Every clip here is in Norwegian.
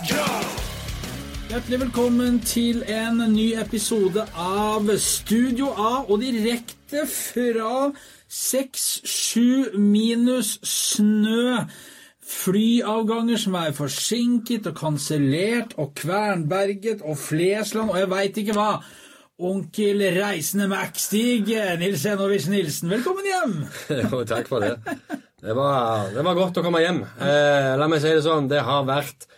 Hjertelig velkommen til en ny episode av Studio A, og direkte fra 6-7 minus snø. Flyavganger som er forsinket og kansellert, og Kvernberget og Flesland og jeg veit ikke hva. Onkel Reisende Mac-Stig, Nils Enovich Nilsen, velkommen hjem! Jo, takk for det. Det var, det var godt å komme hjem. Eh, la meg si det sånn, det har vært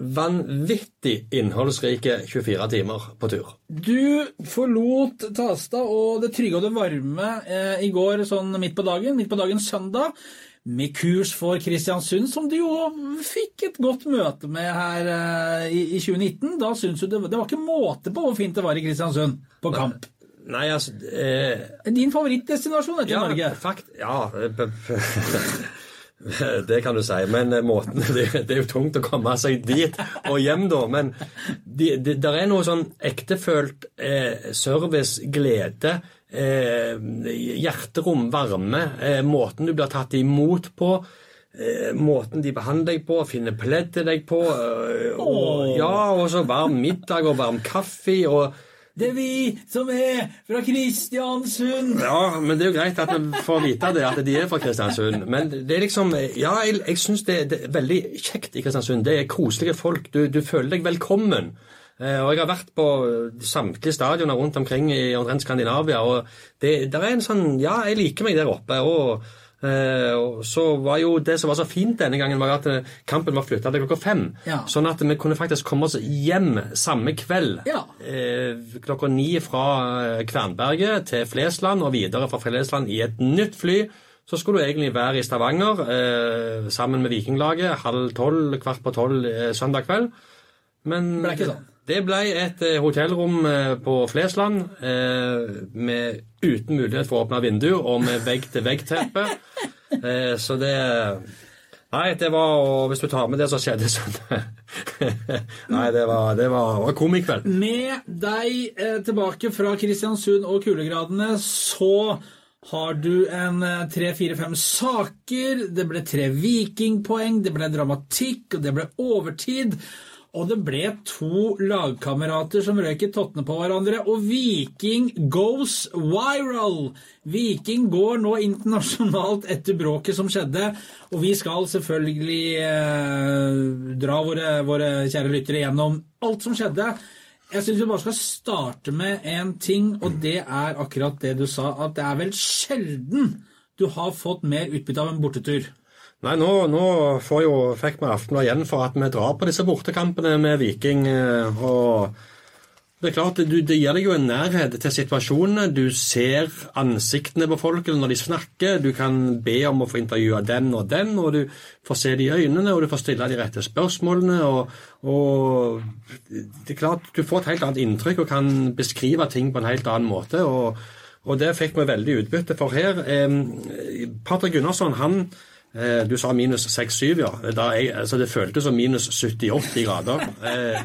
vanvittig innholdsrike 24 timer på tur. Du forlot Tasta og det trygge og det varme eh, i går sånn midt på dagen, midt på dagen søndag, med kurs for Kristiansund, som du jo fikk et godt møte med her eh, i, i 2019. Da syns du det, det var ikke måte på hvor fint det var i Kristiansund på kamp. Nei, altså eh, Din favorittdestinasjon etter ja, Norge? Fakt, ja eh, Det kan du si. Men eh, måten det, det er jo tungt å komme seg dit og hjem, da. Men det de, der er noe sånn ektefølt eh, service, glede, eh, hjerterom, varme. Eh, måten du blir tatt imot på. Eh, måten de behandler deg på, finner pledd til deg på. Eh, og, ja, og så varm middag og varm kaffe. og Det er vi som er fra Kristiansund! Ja, men det er jo greit at vi får vite det, at de er fra Kristiansund. Men det er liksom Ja, jeg, jeg syns det, det er veldig kjekt i Kristiansund. Det er koselige folk. Du, du føler deg velkommen. Eh, og jeg har vært på samtlige stadioner rundt omkring i omtrent Skandinavia, og det er en sånn Ja, jeg liker meg der oppe. og så var jo Det som var så fint denne gangen, var at eh, kampen var flytta til klokka fem. Ja. Sånn at vi kunne faktisk komme oss hjem samme kveld. Ja. Eh, klokka ni fra eh, Kvernberget til Flesland og videre fra Flesland i et nytt fly. Så skulle du egentlig være i Stavanger eh, sammen med Vikinglaget halv tolv, kvart på tolv eh, søndag kveld. Men Ble ikke sånn. Det ble et eh, hotellrom eh, på Flesland eh, med, uten mulighet for å åpne vindu og med vegg-til-vegg-teppe. Så det Nei, det var og Hvis du tar med det som skjedde sånn Nei, det var, det var, var komikveld. Med deg eh, tilbake fra Kristiansund og kulegradene, så har du en eh, tre, fire, fem saker. Det ble tre vikingpoeng, det ble dramatikk, og det ble overtid. Og det ble to lagkamerater som røyk i tottene på hverandre, og Viking goes viral! Viking går nå internasjonalt etter bråket som skjedde, og vi skal selvfølgelig eh, dra våre, våre kjære lyttere gjennom alt som skjedde. Jeg syns vi bare skal starte med en ting, og det er akkurat det du sa, at det er vel sjelden du har fått mer utbytte av en bortetur. Nei, nå, nå jo, fikk vi Aftenbladet igjen for at vi drar på disse bortekampene med Viking. eh, og det er klart, du, Det gir deg jo en nærhet til situasjonene. Du ser ansiktene på folket når de snakker. Du kan be om å få intervjue den og den, og du får se de øynene, og du får stille de rette spørsmålene. og, og det er klart, Du får et helt annet inntrykk og kan beskrive ting på en helt annen måte. og, og det fikk vi veldig utbytte for her. Eh, Patrick Gunnarsson han Du sa minus 6-7, ja. Jeg, altså det føltes som minus 70-80 grader. Eh,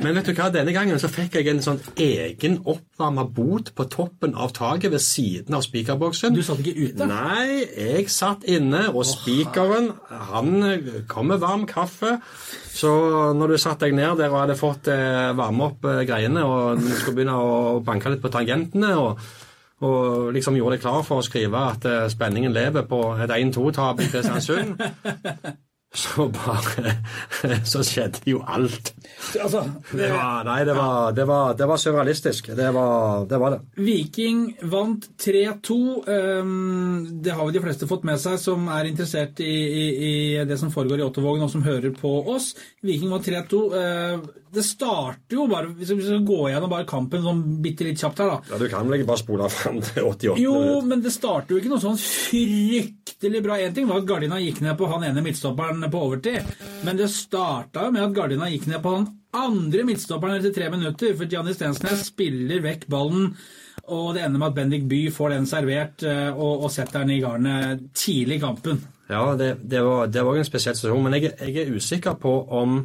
Men vet du hva, denne gangen så fikk jeg en sånn egen oppvarma bot på toppen av taket ved siden av spikerboksen. Du satt ikke ute? Nei, jeg satt inne, og spikeren han kom med varm kaffe. Så når du satte deg ned der og hadde fått eh, varme opp eh, greiene, og du skulle begynne å banke litt på tangentene og og liksom gjorde deg klar for å skrive at eh, spenningen lever på et 1-2-tap i Kristiansund, så bare Så skjedde jo alt. Altså, Det var, nei, det var, det var, det var surrealistisk. Det var, det var det. Viking vant 3-2. Ehm, Det har jo de fleste fått med seg som er interessert i, i, i det som foregår i Ottervågen og som hører på oss. Viking vant 3-2. Det starter jo bare Hvis vi skal gå gjennom bare kampen sånn bitte litt kjapt her, da. Ja, Du kan vel ikke bare spole fram til 88 Jo, minutter? men det starter jo ikke noe sånn fryktelig bra. En ting var at Gardina gikk ned på han ene midtstopperen på overtid, men det starta jo med at Gardina gikk ned på han andre midtstopperen etter tre minutter, for Gianni Stensnes spiller vekk ballen, og det ender med at Bendik By får den servert eh, og, og setter den i garnet tidlig i kampen. Ja, det, det var det var en spesiell situasjon, men jeg, jeg er usikker på om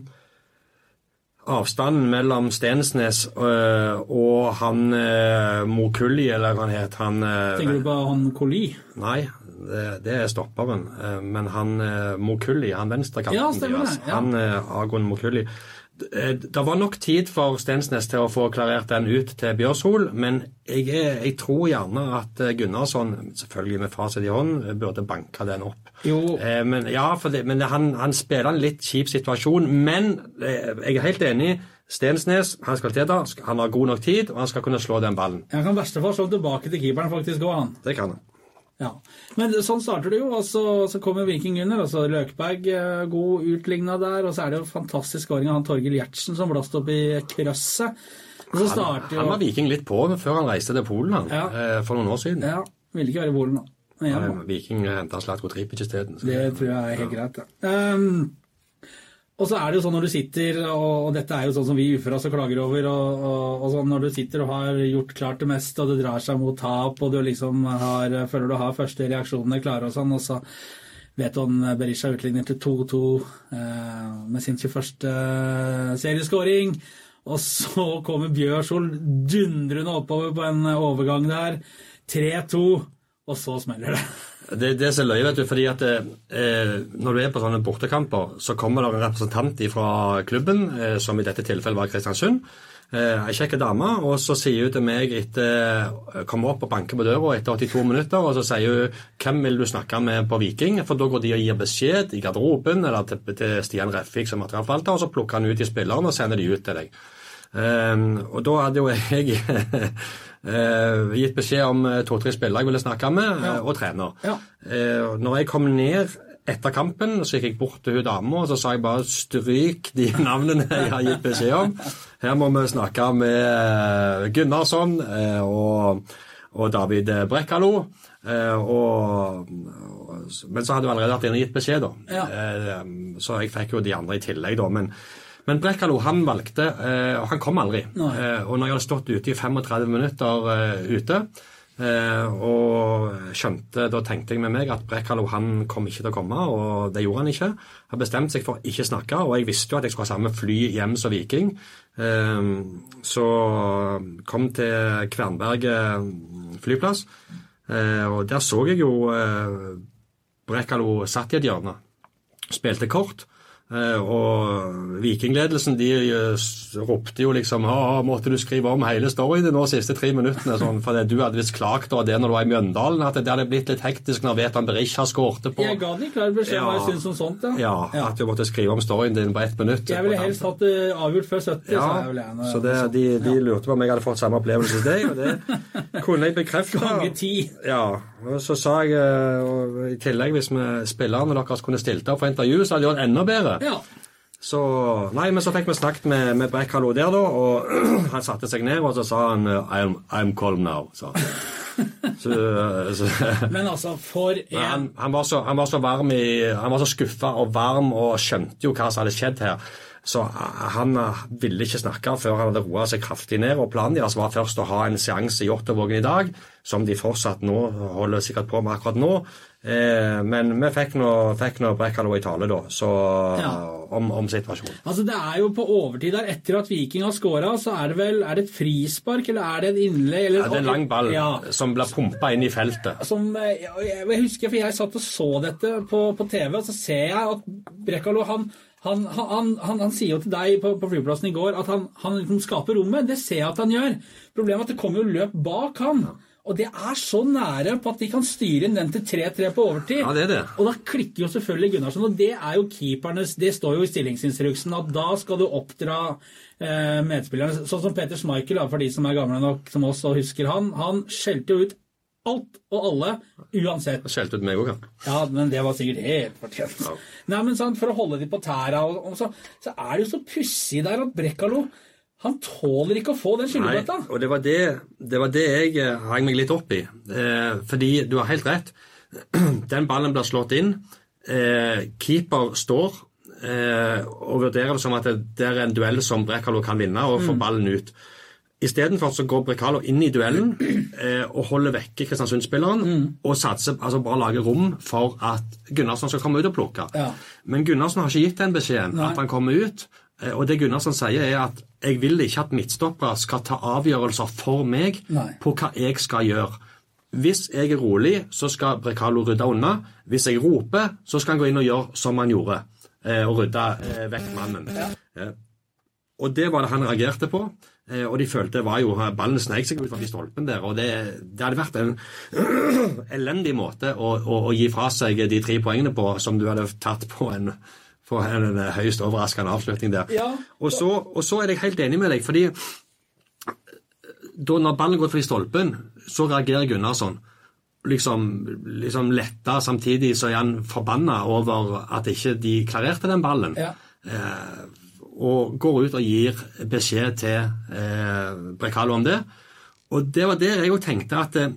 avstanden mellom Stensnes øh, og han øh, Mokulli, eller hva han het han øh, Tenker du på han Koli? Nei, det, det er stopperen. Eh, Men han øh, Mokulli, han venstrekanten Ja, deres, han øh, Agon Mokulli Eh, Det var nok tid for Stensnes til å få klarert den ut til Bjørshol, men jeg, jeg tror gjerne at eh, Gunnarsson, selvfølgelig med fasit i hånd, burde banke den opp. Jo. Eh, men ja, det, men han, han spiller en litt kjip situasjon. Men eh, jeg er helt enig. Stensnes, han skal til da, han har god nok tid, og han skal kunne slå den ballen. Han kan verste fall slå tilbake til keeperen faktisk òg, han. Det kan han. Ja. Men sånn starter det jo, og så, så kommer Viking under. og så Løkberg eh, god utligna der, og så er det jo fantastisk skåring av han Torgill Gjertsen som blåste opp i krøsset. Så Han, jo han var Viking litt på før han reiste til Polen han, Ja. eh, for noen år siden. Ja, ville ikke være i Polen da. Eh, Viking henta Slatko Tripic isteden. Det tror jeg er helt greit. Ja. Um, og så er det jo sånn når du sitter, og, dette er jo sånn som vi uføre også klager over, og, og, og sånn når du sitter og har gjort klart det meste, og det drar seg mot tap, og du liksom har, føler du har første reaksjonene klare og sånn, og så vet du om Berisha utligner til 2-2 eh, med sin 21. serieskåring. Og så kommer Bjørsol dundrende oppover på en overgang der. 3-2, og så smeller det. Det, det er så løye, vet du, fordi at eh, når du er på sånne bortekamper, så kommer det en representant fra klubben, eh, som i dette tilfellet var Kristiansund. Eh, ei kjekk dame, og så sier hun til meg etter Kommer opp og banker på døra etter 82 minutter, og så sier hun 'Hvem vil du snakke med på Viking?' For da går de og gir beskjed i garderoben eller til, til Stian Reffik som materialforvalter, og så plukker han ut de spillerne og sender de ut til deg. Um, og da hadde jo jeg eh, gitt beskjed om eh, to-tre spillere jeg ville snakke med, ja. og trener. Ja. Eh, når jeg kom ned etter kampen, så gikk jeg bort til hun dama og så sa jeg bare stryk de navnene jeg har gitt beskjed om. Her må vi snakke med eh, Gunnarsson eh, og, og David Brekkalo. Eh, og, men så hadde hun allerede vært inne og gitt beskjed, da. Ja. Eh, så jeg fikk jo de andre i tillegg, da. men men Brekkalo han valgte, eh, og han kom aldri. Eh, og når jeg hadde stått ute i 35 minutter eh, ute, og skjønte, da tenkte jeg med meg at Brekkalo han kom ikke til å komme, og det gjorde han ikke. Han bestemte seg for ikke snakke, og jeg visste jo at jeg skulle ha samme fly hjem som Viking. Så kom til Kvernberg flyplass, og der så jeg jo Brekalo Brekkalo satt i et hjørne spilte kort. Eh, Og vikingledelsen de eh, ropte jo liksom ha, måtte du skrive om hele storyen de nå siste tre minuttene, sånn, det du hadde visst klagt over det når du var i Mjøndalen, at det hadde blitt litt hektisk når Vetan Berisha skårte på Jeg ga de klar beskjed om hva jeg syntes om sånt, Ja, at du måtte skrive om storyen din på ett minutt. Jeg ville helst hatt det avgjort før 70, ja, så, jeg jeg. så det, de, de lurte på om jeg hadde fått samme opplevelse som deg, og det kunne jeg bekrefte. Gange ti. Ja, og så sa jeg eh, og i tillegg hvis vi spillerne deres kunne stilt opp for intervju, så hadde det gjort enda bedre. Ja. Så, nei, men så fikk vi snakket med, med Brekkalo der, da, og han satte seg ned og så sa han I'm, I'm calm now. Så. Så, så, Men altså, for en han, han, var så, han var så varm i, han var så skuffa og varm og skjønte jo hva som hadde skjedd her. Så han eh, ville ikke snakke før han hadde roa seg kraftig ned. og Planen deres var først å ha en seanse i Jåttåvågen i dag, som de fortsatt nå holder sikkert på med akkurat nå. Eh, men vi fikk nå, fikk nå Brekkalo i tale, da, så, Ja. om, om situasjonen. Altså Det er jo på overtid der. Etter at Viking har skåra, så er det vel er det et frispark, eller er det et innlegg? Eller, Ja, det er en lang ball Ja, som blir pumpa inn i feltet. som, eh, jeg, jeg husker, for jeg satt og så dette på, på TV, og så ser jeg at Brekkalo han, han, han, han, han sier jo til deg på, på flyplassen i går at han, han liksom skaper rommet. Det ser jeg at han gjør. Problemet er at det kommer jo løp bak han. Og det er så nære på at de kan styre inn den til 3-3 på overtid. Ja, det er det. Og da klikker jo selvfølgelig Gunnarsson, og det er jo keepernes Det står jo i stillingsinstruksen at da skal du oppdra eh, medspillerne. Sånn som Peter Schmeichel, for de som er gamle nok som oss og husker han. Han skjelte jo ut alt og alle uansett. Skjelte ut meg òg, han. Ja, men det var sikkert helt fortjent. Ja. Nei, men sant, For å holde de på tæra, og, og så, så er det jo så pussig der at Brekkalo han tåler ikke å få den skyldbøtta. og det var det, det var det jeg eh, hang meg litt opp i. Eh, fordi du har helt rett. Den ballen blir slått inn. Eh, keeper står eh, og vurderer det som at det, det er en duell som Brekkalo kan vinne, og får ballen ut. Istedenfor så går Brekalo inn i duellen eh, og holder vekke Kristiansund-spilleren og satser, altså bare lager rom for at Gunnarsson skal komme ut og plukke. Ja. Men Gunnarsson har ikke gitt den beskjeden, Nei. at han kommer ut. Eh, Og det Gunnarsson sier, er at jeg vil ikke at midtstoppere skal ta avgjørelser for meg Nei. på hva jeg skal gjøre. hvis jeg er rolig, så skal Brekalo rydde unna. Hvis jeg roper, så skal han gå inn og gjøre som han gjorde, eh, og rydde eh, vekk mannen. Eh, og det var det han reagerte på. Eh, og de følte var jo Ballen sneik seg ut forbi stolpen der, og det, det hadde vært en elendig måte å, å, å, gi fra seg de tre poengene på som du hadde tatt på en, på en høyst overraskende avslutning der. Ja. Og, så, og så er jeg helt enig med deg, fordi da når ballen går forbi stolpen, så reagerer Gunnarsson. Liksom, liksom letta, samtidig så er han forbanna over at ikke de klarerte den ballen. Ja. Eh, og går ut og gir beskjed til eh, Brekalo om det. Og det var der jeg òg tenkte at eh,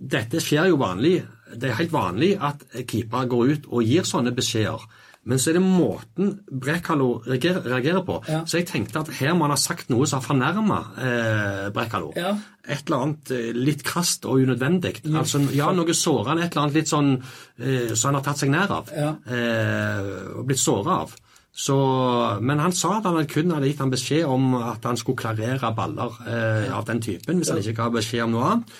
dette skjer jo vanlig. Det er helt vanlig at keepere går ut og gir sånne beskjeder. Men så er det måten Brekalo reagerer, reagerer på. Ja. Så jeg tenkte at her må han ha sagt noe som har fornærma eh, Brekalo. Ja. Et eller annet eh, litt krast og unødvendig. Altså, ja, noe sårende, et eller annet litt sånn eh, som han har tatt seg nær av. Ja. Eh, og blitt såra av. Så, men han sa at han kun hadde gitt ham beskjed om at han skulle klarere baller eh, av den typen, hvis han ikke ga beskjed om noe annet.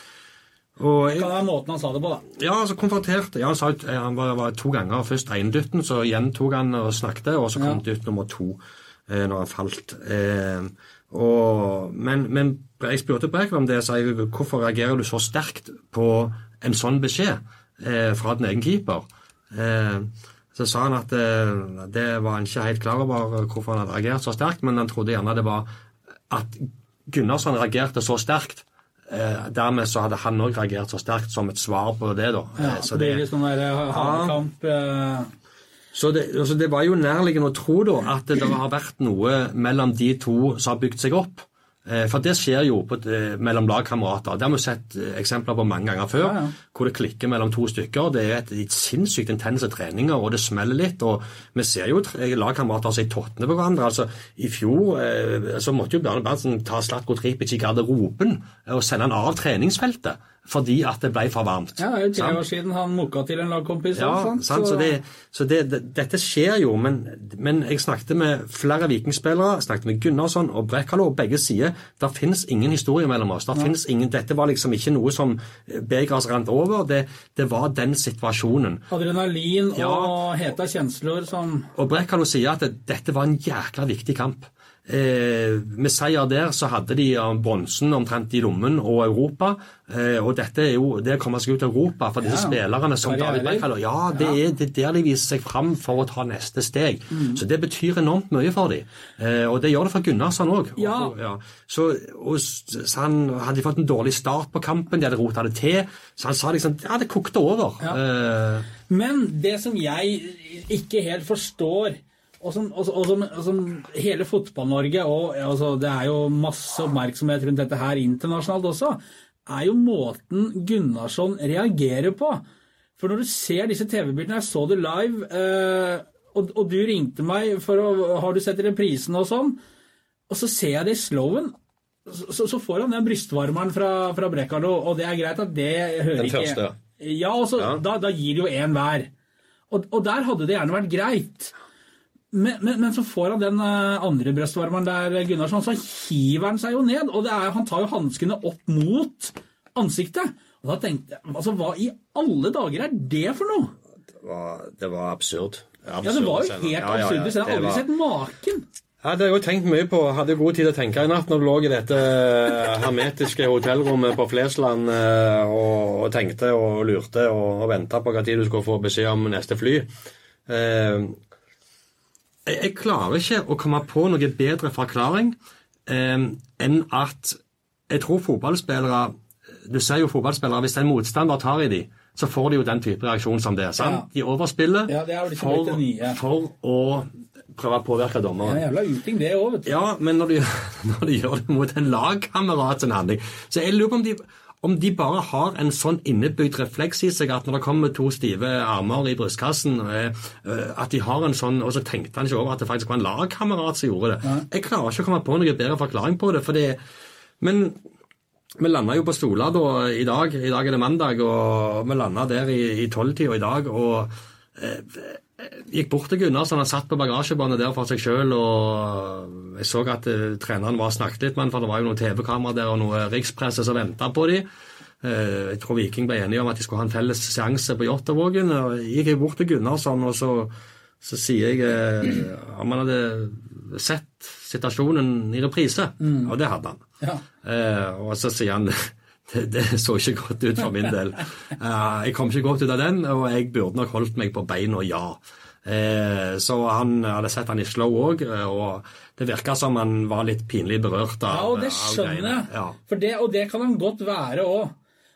Og jeg, Hva er måten han sa det på, da. ja, altså konfronterte ja, Han sa ut- eh, han var, var to ganger. Først dytten, så gjentok han og snakket, og så kom Ja. dytt nummer to eh, når han falt. Eh, og, men, men jeg spurte Brekker om det, sa jeg, hvorfor reagerer du så sterkt på en sånn beskjed eh, fra din egen keeper? Eh, så sa han at eh, det var han ikke helt klar over hvorfor han hadde reagert så sterkt, men han trodde gjerne det var at Gunnarsson reagerte så sterkt. Eh, dermed så hadde han òg reagert så sterkt som et svar på det, da. Ja, Eh, så det det, sånn der eh, hanekamp eh, så det, altså det var jo nærliggende å tro da, at det har vært noe mellom de to som har bygd seg opp. Eh, For det skjer jo på, eh, mellom lagkamerater. Det har vi sett eh, eksempler på mange ganger før. Ja, ja. Hvor det klikker mellom to stykker. Det er et, et sinnssykt intense treninger, og det smeller litt. og Vi ser jo lagkamerater som er på hverandre. altså I fjor eh, så måtte jo Bjarne Berntsen ta Slatko Tripic i garderoben og sende han av treningsfeltet fordi at det ble for varmt. Ja, det er jo tre Sant? år siden han mokka til en lagkompis. Ja, sant? sant? Så, det, så det, det, dette skjer jo, men, men jeg snakket med flere vikingspillere, snakket med Gunnarsson og Brekkalo, og begge sier det finnes ingen historie mellom oss. Der ja. ingen, dette var liksom ikke noe som begeret rant over, det, det var den situasjonen. Adrenalin Ja. og heta kjensler som Og Brekkalo sier at dette var en jækla viktig kamp. Eh, med seier der så hadde de bronsen omtrent i lommen og Europa. Eh, og dette er jo det å komme seg ut av Europa for disse Ja. spillerne som. David Brekkalo Ja, det er det er der de viser seg fram for å ta neste steg. Mm. Så det betyr enormt mye for dem. Eh, og det gjør det for Gunnarsson òg. Ja. Så, og, så han hadde fått en dårlig start på kampen, de hadde rota det til. Så han sa liksom Ja, det kokte over. Ja. Eh, Men det som jeg ikke helt forstår, og som, og, og som, og som hele Fotball-Norge og altså, Det er jo masse oppmerksomhet rundt dette her internasjonalt også, er jo måten Gunnarsson reagerer på. For når du ser disse TV-bildene Jeg så det live, eh, og, og du ringte meg for å Har du sett reprisen og sånn? Og så ser jeg det i slowen. Så, så får han den brystvarmeren fra, fra Brekalo, og det er greit at det hører Den ikke. Ja, og så, Ja. Da, da gir det jo én hver. Og, og der hadde det gjerne vært greit. Men, men, men så får han den eh, andre brystvarmeren der, Gunnarsson, så hiver han seg jo ned. Og det er, han tar jo hanskene opp mot ansiktet. Og da tenkte jeg altså, Hva i alle dager er det for noe? det, var, det var absurd. Ja, Det var jo helt absurd. Jeg har aldri sett maken. Ja, det har jeg jo tenkt mye på. Hadde god tid til å tenke i natt når du lå i dette eh, hermetiske hotellrommet på Flesland eh, og, tenkte og lurte og, og venta på tid du skulle få beskjed om neste fly. Eh, jeg, jeg klarer ikke å komme på noe bedre forklaring eh, enn at jeg tror fotballspillere Du ser jo fotballspillere, hvis en motstander tar i dem, så får de jo den type reaksjon som det. sant? De overspiller Ja, det for, for å prøve å påvirke er dommeren. Ja, jævla uting, det òg, vet du. Ja, men når de, når de gjør det mot en lagkamerat sin handling Så jeg lurer på om de, om de bare har en sånn innebygd refleks i seg at når det kommer to stive armer i brystkassen, eh, eh, at de har en sånn Og så tenkte han ikke over at det faktisk var en lagkamerat som gjorde det. Jeg klarer ikke å komme på noen bedre forklaring på det. for det Men vi landa jo på stoler da i dag. I dag er det mandag, og vi landa der i tolvtida i dag. og eh, gikk bort til Gunnar, så han satt på bagasjebåndet der for seg sjøl. Og jeg så at uh, treneren var snakket litt med ham, for det var jo noen TV-kamera der og noe rikspresse som venta på dem. Uh, Jeg tror Viking ble enige om at de skulle ha en felles seanse på Jåttåvågen. og Jeg bort til Gunnarsson, og så, så sier jeg uh, om han hadde sett situasjonen i reprise. Og det hadde han. Ja. Eh, og så sier han det, det så ikke godt ut for min del. Uh, jeg kom ikke godt ut av den, og jeg burde nok holdt meg på beina, ja. Eh, så han hadde sett han i slow òg, og det virka som han var litt pinlig berørt av Ja, og det skjønner jeg. Ja. For det, og det kan han godt være òg.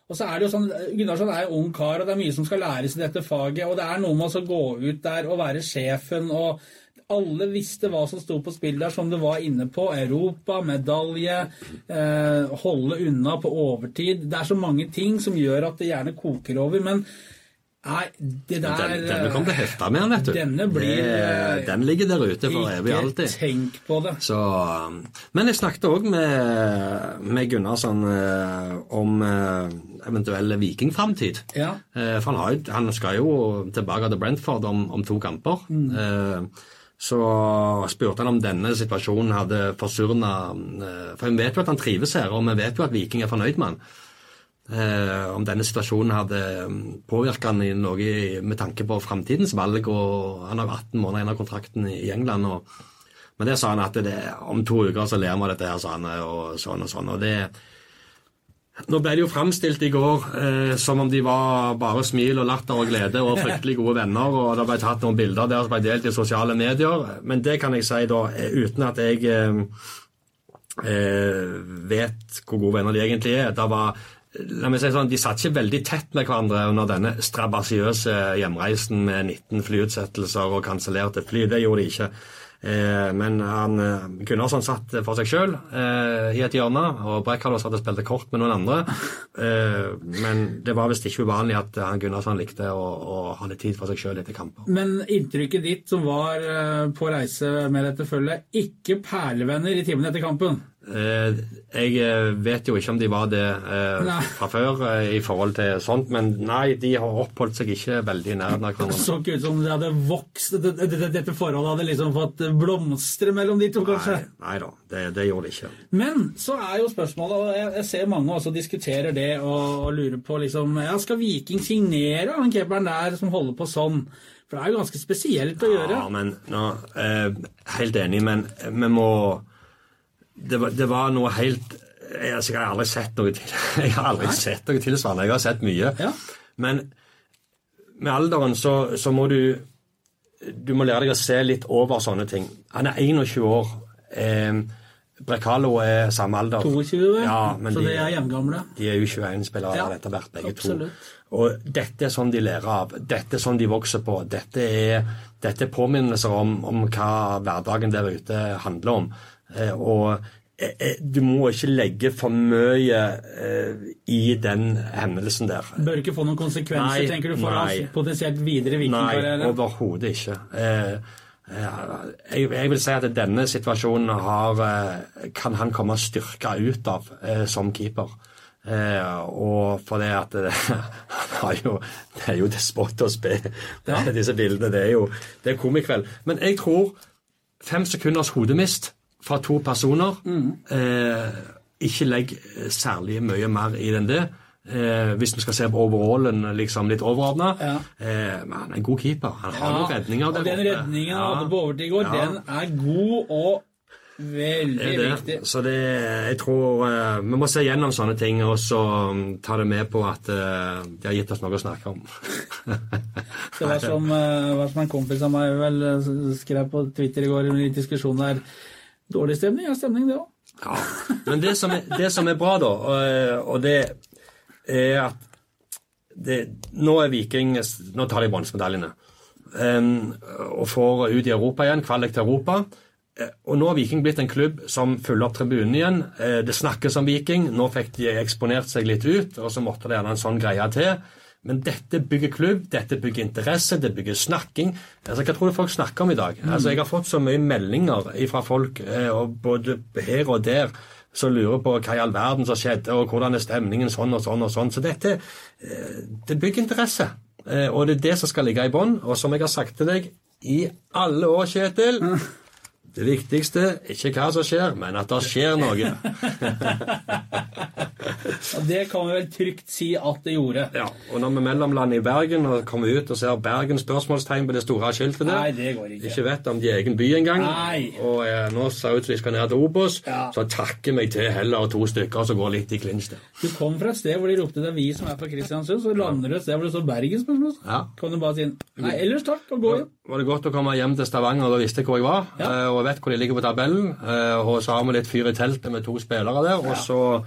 Og så er det jo sånn, Gunnarsson er jo ung kar, og det er mye som skal læres i dette faget. Og det er noe med å gå ut der og være sjefen, og alle visste hva som sto på spill der, som det var inne på. Europa, medalje, eh, holde unna på overtid. Det er så mange ting som gjør at det gjerne koker over. Men nei, det der Den, denne kommer til å hefte med vet du. Denne blir, eh, det, den ligger der ute for evig Ikke alltid. tenk på det. Så, men jeg snakket òg med, med Gunnarsson eh, om eh, eventuell vikingframtid. Ja. Eh, for han, har, han skal jo tilbake til Brentford om, om to kamper. Eh, så spurte han om denne situasjonen hadde forsurna For vi vet jo at han trives her, og vi vet jo at Viking er fornøyd med han. Eh, om denne situasjonen hadde påvirka han i noe med tanke på framtidens valg. og Han har 18 måneder igjen av kontrakten i England. og men det sa han at det, om to uker så ler vi av dette her, sa han, og sånn og sånn. og det nå ble det jo framstilt i går eh, som om de var bare smil og latter og glede og fryktelig gode venner, og det ble tatt noen bilder der som ble delt i sosiale medier. Men det kan jeg si da, eh, uten at jeg eh, eh, vet hvor gode venner de egentlig er. Det var, la meg si sånn, De satt ikke veldig tett med hverandre under denne strabasiøse hjemreisen med 19 flyutsettelser og kansellerte fly. Det gjorde de ikke. Eh, men han, eh, Gunnarsson satt for seg sjøl eh, i et hjørne, og Brekkhalo hadde spilt kort med noen andre. Eh, men det var visst ikke uvanlig at han Gunnarsson likte å, å ha litt tid for seg sjøl etter kamper. Men inntrykket ditt som var eh, på reise med dette følget, ikke perlevenner i timene etter kampen? Eh, jeg eh, vet jo ikke om de var det eh, fra før i forhold til sånt, men nei, de har oppholdt seg ikke veldig nær Det hverandre. så ikke ut som det hadde vokst, det- det- det- dette forholdet hadde liksom fått blomstre mellom de to, kanskje. Nei, nei da, det, det gjorde de ikke. Men så er jo spørsmålet, og jeg, jeg ser mange også diskuterer det og, og lurer på liksom, ja, skal Viking signere han keeperen der som holder på sånn? For det er jo ganske spesielt å gjøre. Ja, men nå, eh, Helt enig, men vi må det var, det var noe helt jeg, altså, jeg har aldri sett noe til. Jeg har aldri sett noe tilsvarende. Jeg har sett mye. Ja. Men med alderen så, så må du Du må lære deg å se litt over sånne ting. Han er 21 år. Eh, Brekalo er samme alder. 22, Ja, så de- de er jevngamle. De er jo 21-spillere Ja, etter hvert, begge absolutt. to. Og dette er sånn de lærer av. Dette er sånn de vokser på. Dette er, dette er påminnelser om, om hva hverdagen der ute handler om. Eh, og eh, eh, du må ikke legge for mye eh, i den hendelsen der. Bør ikke få noen konsekvenser, Nei, tenker du, for nei. oss potensielt videre Nei, vikingkarriere? overhodet ikke. Eh, jeg, jeg vil si at denne situasjonen har, kan han komme styrka ut av eh, som keeper. Eh, og for det at det, jo, det er jo despot å spe Ja. disse bildene. Det er jo det er komikveld. Men jeg tror fem sekunders hodemist fra to personer eh, Ikke legg særlig mye mer i den det. Eh, hvis vi skal se på overallen liksom litt overordna. Ja. Eh, men han er en god keeper. Han har Ja, noen redninger og den oppe. redningen han Ja. hadde på overtid i går, Ja. den er god og veldig det. viktig. Så det, jeg tror eh, Vi må se gjennom sånne ting og så um, ta det med på at eh, de har gitt oss noe å snakke om. Det var som, eh, var som en kompis av meg vel eh, skrev på Twitter i går i en liten diskusjon der. Dårlig stemning er stemning, det òg. Ja. Men det som, er, det som er bra, da, og, det er at det, nå er Viking Nå tar de bronsemedaljene. Og får ut i Europa igjen, kvalik til Europa. Eh, Og nå har Viking blitt en klubb som fyller opp tribunen igjen. Eh, Det snakkes om Viking. Nå fikk de eksponert seg litt ut, og så måtte det gjerne en sånn greie til. Men dette bygger klubb, dette bygger interesse, det bygger snakking. Altså, Hva tror du folk snakker om i dag? Altså, Jeg har fått så mye meldinger fra folk, eh, og både her og der, som lurer på hva i all verden som skjedde, og hvordan er stemningen sånn og sånn og sånn. Så dette eh, det bygger interesse. Eh, Og det er det som skal ligge i bånn. Og som jeg har sagt til deg i alle år, Kjetil Det viktigste ikke hva som skjer, men at det skjer noe. ja, det kan vi vel trygt si at det gjorde. Ja, Og når vi mellomlander i Bergen og kommer ut og ser Bergen spørsmålstegn på det store skiltet der, Nei, det går ikke. ikke vet om de er egen by engang, Nei. og eh, nå ser det ut som de skal ned til Obos, Ja. så takker meg til heller to stykker som går litt i klinsj der. Du kom fra et sted hvor de ropte det er vi som er fra Kristiansund, så lander du et sted hvor det står Bergen spørsmålstegn. Ja. Kan du bare si nei, ellers takk, og gå hjem. Var det godt å komme hjem til Stavanger, da visste jeg hvor jeg var, Ja. eh, og jeg vet hvor de ligger på tabellen. eh, Og så har vi litt fyr i teltet med to spillere der, og så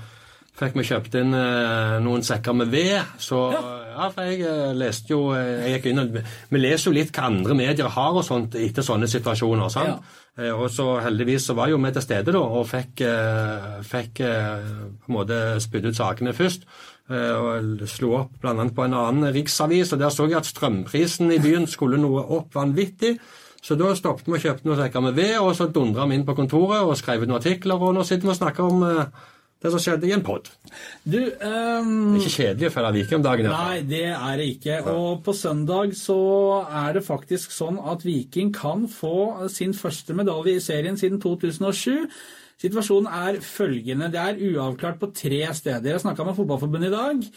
fikk vi kjøpt inn eh, noen sekker med ved. Så ja, for jeg leste jo jeg gikk inn Vi leser jo litt hva andre medier har og sånt etter sånne situasjoner. sant? Eh, Og så heldigvis så var jo vi til stede da, og fikk, eh, fikk eh, på en måte spydd ut sakene først. Eh, Og slo opp bl.a. på en annen riksavis, og der så jeg at strømprisen i byen skulle noe opp vanvittig. Så da stoppet vi og kjøpte noen sekker med ved, og så dundra vi inn på kontoret og skrev ut noen artikler, og nå sitter vi og snakker om eh, det som skjedde i en pod. Du, er Ikke kjedelig å følge Viking om dagen. Nei, det er det ikke. Og på søndag så er det faktisk sånn at Viking kan få sin første medalje i serien siden 2007. Situasjonen er følgende. Det er uavklart på tre steder. Jeg snakka med Fotballforbundet i dag.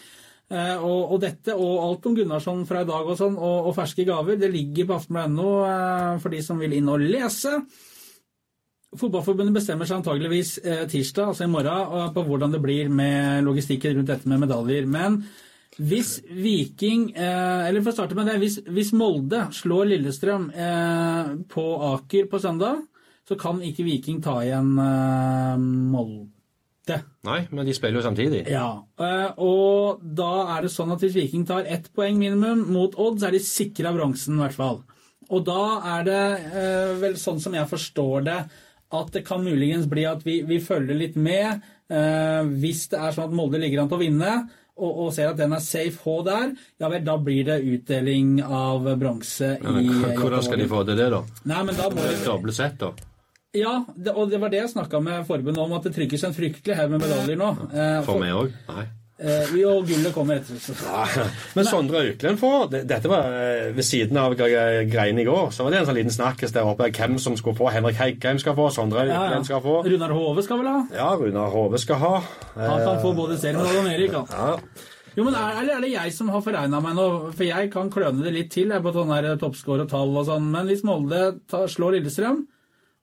eh, Og, og dette og alt om Gunnarsson fra i dag og sånn, og, og ferske gaver, det ligger på aftenbladet.no eh, for de som vil inn og lese. Fotballforbundet bestemmer seg antageligvis eh, tirsdag, altså i morgen, på hvordan det blir med logistikken rundt dette med medaljer. Men hvis Viking eh, Eller for å starte med det. Hvis, hvis Molde slår Lillestrøm eh, på Aker på søndag, så kan ikke Viking ta igjen Molde. Nei, men de spiller jo samtidig. Ja, og da er det sånn at hvis Viking tar ett poeng minimum mot Odd, så er de sikra bronsen i hvert fall. Og da er det vel sånn som jeg forstår det, at det kan muligens bli at vi, vi følger litt med. Eh, hvis det er sånn at Molde ligger an til å vinne, og, og ser at den er safe H der, ja vel, da blir det utdeling av bronse i men Hvordan skal de få til det, da? Nei, men da må Det Doble sett, da. Ja, det, og det var det jeg snakka med forbundet om, at det trykkes en fryktelig haug med medaljer nå. Eh, For meg òg? Nei. Eh, jo, gullet kommer etter. Så. Men Sondre Auklend får Dette var eh, ved siden av gre- greiene i går. Så var det en sånn liten snakkes der oppe hvem som skulle få. Henrik Heikheim skal få, Sondre Ja, ja. Skal få. Runar Hove skal vel ha? Ja, Runar Hove skal ha. Han kan få både serien og Erik. Han. Ja. Jo, men er, er det jeg som har foregna meg nå? For jeg kan kløne det litt til jeg, på sånne toppscore og tall og sånn. Men hvis Molde tar, slår Lillestrøm,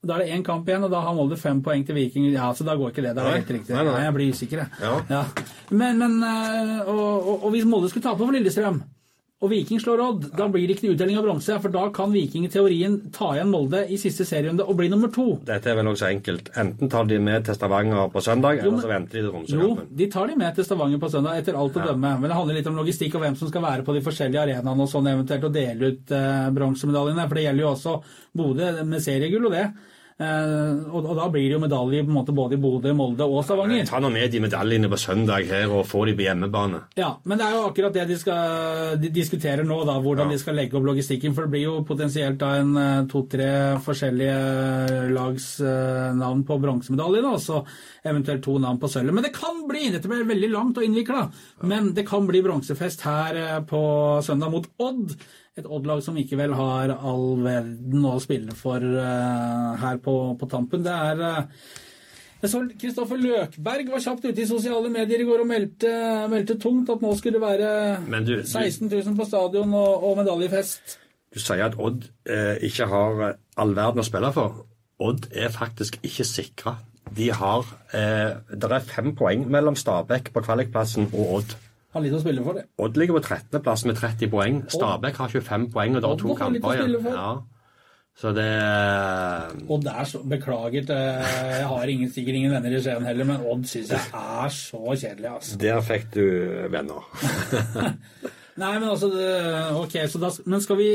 da er det én kamp igjen, og da har Molde fem poeng til Viking. Ja, så da går ikke det. Det er helt riktig. Nei, Nei, nei. jeg blir usikker, jeg. Ja. Men, men øh, og, og, og hvis Molde skulle tape for Lillestrøm, og Viking slår Odd, da blir det ikke utdeling av bronse. For da kan Viking i teorien ta igjen Molde i siste serierunde og bli nummer to. Dette er vel også enkelt. Enten tar de med til Stavanger på søndag, Jo, eller så venter de til Jo, Tromsø-kampen. de tar de med til Stavanger på søndag, etter alt å dømme. Men det handler litt om logistikk og hvem som skal være på de forskjellige arenaene og sånn eventuelt, og dele ut eh, bronsemedaljene. For det gjelder jo også Bodø med seriegull og det. Eh, og, da blir det jo medalje på en måte både i Bodø, Molde og Stavanger. Ta nå med de medaljene på søndag her og få de på hjemmebane. Ja, men det er jo akkurat det de skal de diskuterer nå, da, hvordan Ja. de skal legge opp logistikken. For det blir jo potensielt da en eh, to-tre forskjellige lags eh, navn på bronsemedalje. så eventuelt to navn på sølvet. Men det kan bli, dette blir veldig langt og innvikla, men det kan bli bronsefest her eh, på søndag mot Odd. Et Odd-lag som ikke vel har all verden å spille for eh, her på, på tampen. Det er eh, jeg så Kristoffer Løkberg var kjapt ute i sosiale medier i går og meldte, meldte tungt at nå skulle det være du, du, 16 000 på stadion og, og medaljefest. du sier at Odd eh, ikke har eh, all verden å spille for. Odd er faktisk ikke sikra. De har eh, Det er fem poeng mellom Stabæk på kvalikplassen og Odd. Har litt å spille for, det. Odd ligger på 13.-plass med 30 poeng. Stabæk har 25 poeng, og det er to kamper igjen. Ja. Så det eh, Odd er så Beklager, til, jeg har ingen, sikkert ingen venner i Skien heller, men Odd syns jeg er så kjedelig, altså. Der fikk du venner. Nei, men altså det, Ok, så da Men skal vi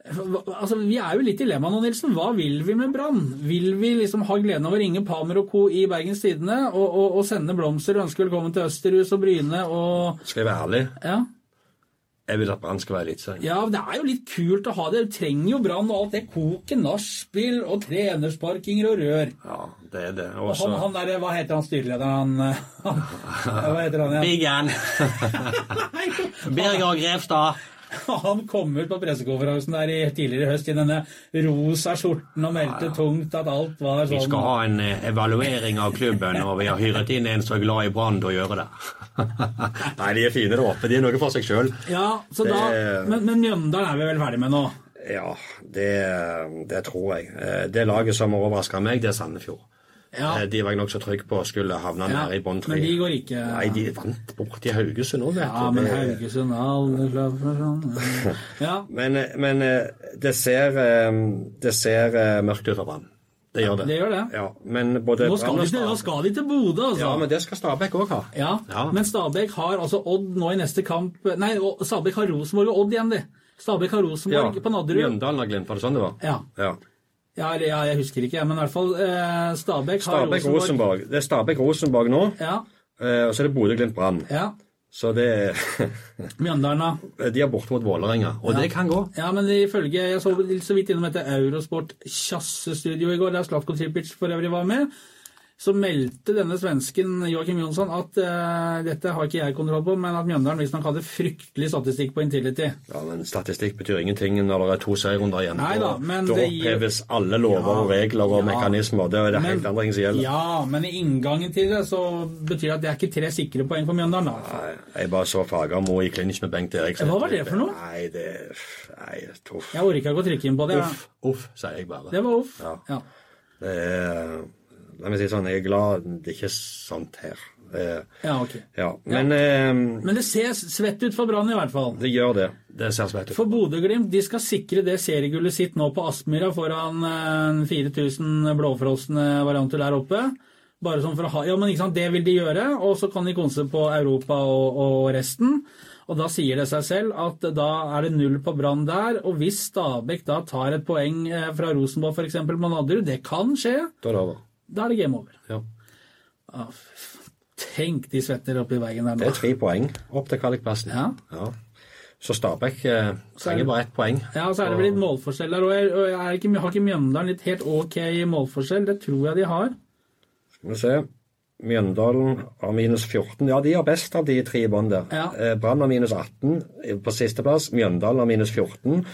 Altså, Vi er jo litt i dilemma nå, Nilsen. Hva vil vi med Brann? Vil vi liksom ha gleden av å ringe Palmer og co. i Bergens Tidende og, og, og sende blomster og ønske velkommen til Østerhus og Bryne og Skal jeg være ærlig? Ja. Jeg vil at Brann skal være litt sånn. Ja, det er jo litt kult å ha det. Du trenger jo Brann og alt det koket, nachspiel og trenersparkinger og rør. Ja, det er det. Og han, han der, hva heter han styrelederen? Han, han, hva heter han igjen? Biggen. Birger Grevstad. Han kom ut på pressekonferansen der i tidligere i høst i denne rosa skjorten og meldte tungt at alt var sånn Vi sånn skal ha en eh, evaluering av klubben, og vi har hyret inn en som er glad i Brann til å gjøre det. Nei, de er fine der oppe. De er noe for seg sjøl. Ja, så da, Det- men, men Mjøndalen er vi vel ferdig med nå? Ja, det, det tror jeg. Eh, Det laget som overraska meg, det er Sandefjord. Ja, Eh, De var jeg nokså trygg på skulle havne ja. nede i bånn tre. Men de går ikke Nei, de vant bort i Haugesund òg, vet Ja, du. men Haugesund er aldri klar for sånn. Ja, Men, men eh, det ser, eh, det ser mørkt ut for Brann. Det gjør det. det gjør det. Ja, men både Nå skal, de nå skal de til Bodø, altså. Ja, men det skal Stabæk òg ha. Ja, Ja. men Stabæk har altså Odd nå i neste kamp Nei, Stabæk har Rosenborg og Odd igjen, de. Stabæk har Rosenborg på Nadderud. Mjøndalen har Glimt, var det sånn det var? Ja. Ja. Ja, eller- ja, jeg husker ikke, men i hvert fall eh, Stabæk har Stabæk Rosenborg. Det er Stabæk Rosenborg nå, Ja, eh, og så er det Bodø Glimt Brann. ja. Så det Mjøndalen, da. De er borte mot Vålerenga, og det kan gå. Ja, men ifølge Jeg så så vidt innom dette Eurosport Kjassestudio i går, der Slatko Tripic for øvrig var med. Så meldte denne svensken Joakim Jonsson at uh, dette har ikke jeg kontroll på, men at Mjøndalen visstnok hadde fryktelig statistikk på Intility. Ja, men Statistikk betyr ingenting når det er to seierrunder igjen. Nei da, men da det gir- alle lover og regler og Ja. mekanismer. Det er det helt andre ting som gjelder. ja, men i inngangen til det så betyr det at det er ikke tre sikre poeng for Mjøndalen. da. Nei, jeg bare så Fagermo i clinch med Bengt Eriksen. Hva var det for noe? Nei, det Nei, tuff. Jeg orker ikke å trykke inn på det. Uff, uff, sier jeg bare. Det var uff. Ja. Ja. Det er Meg si sånn, jeg er glad det er ikke sånt her. Eh, ja, ok. ja. Men eh, Men det ser svett ut for Brann i hvert fall. det gjør det. Det ser svett ut. For Bodø-Glimt de skal sikre det seriegullet sitt nå på Aspmyra foran eh, 4000 blåfrosne varianter der oppe. Bare sånn for å ha, ja, men ikke sant, Det vil de gjøre, og så kan de konse på Europa og, og resten. Og Da sier det seg selv at da er det null på Brann der. Og hvis Stabæk da tar et poeng eh, fra Rosenborg f.eks. på Nadderud, det kan skje, Da er det over. Da er det game over. Ja. Ah, Tenk de svetter oppi veggen der nå. Det er tre poeng opp til kvalikplassen. Ja. Ja. Så Stabæk eh, trenger bare ett poeng. Ja, og så er det vel litt målforskjell der. Og jeg, og jeg ikke, har ikke Mjøndalen litt helt ok målforskjell? Det tror jeg de har. Skal vi se. Mjøndalen har minus 14. Ja, de har best av de tre i bånn der. Ja. Eh, Brann har minus 18 på sisteplass. Mjøndalen har minus 14.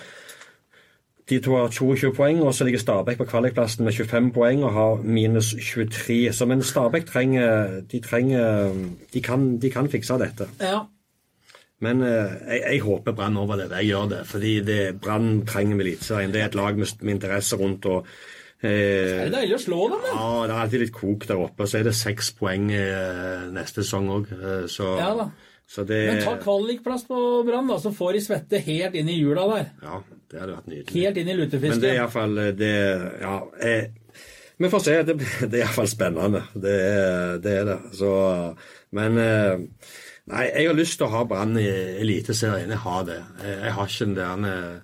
De to har 22 poeng, og så ligger Stabæk på kvalikplassen med 25 poeng og har minus 23. Så men Stabæk trenger De trenger De kan, de kan fikse dette. Ja. Men eh, jeg, jeg håper Brann overlever. Jeg gjør det. Fordi Brann trenger Eliteserien. Det er et lag med, med interesse rundt. og eh, Er det deilig å slå dem, da? ja, det er alltid litt kok der oppe. Så er det seks poeng eh, neste sesong òg. Så, Ja så det Men ta kvalikplass på Brann, da, så får de svette helt inn i hjula der. Ja, det hadde vært nydelig. Helt inn i lutefisken. Men det er iallfall det Ja. Eh, vi får se. Det, det er iallfall spennende. Det er det. Er det. Så, men eh, Nei, jeg har lyst til å ha Brann i Eliteserien. Jeg har det. Jeg, har ikke den der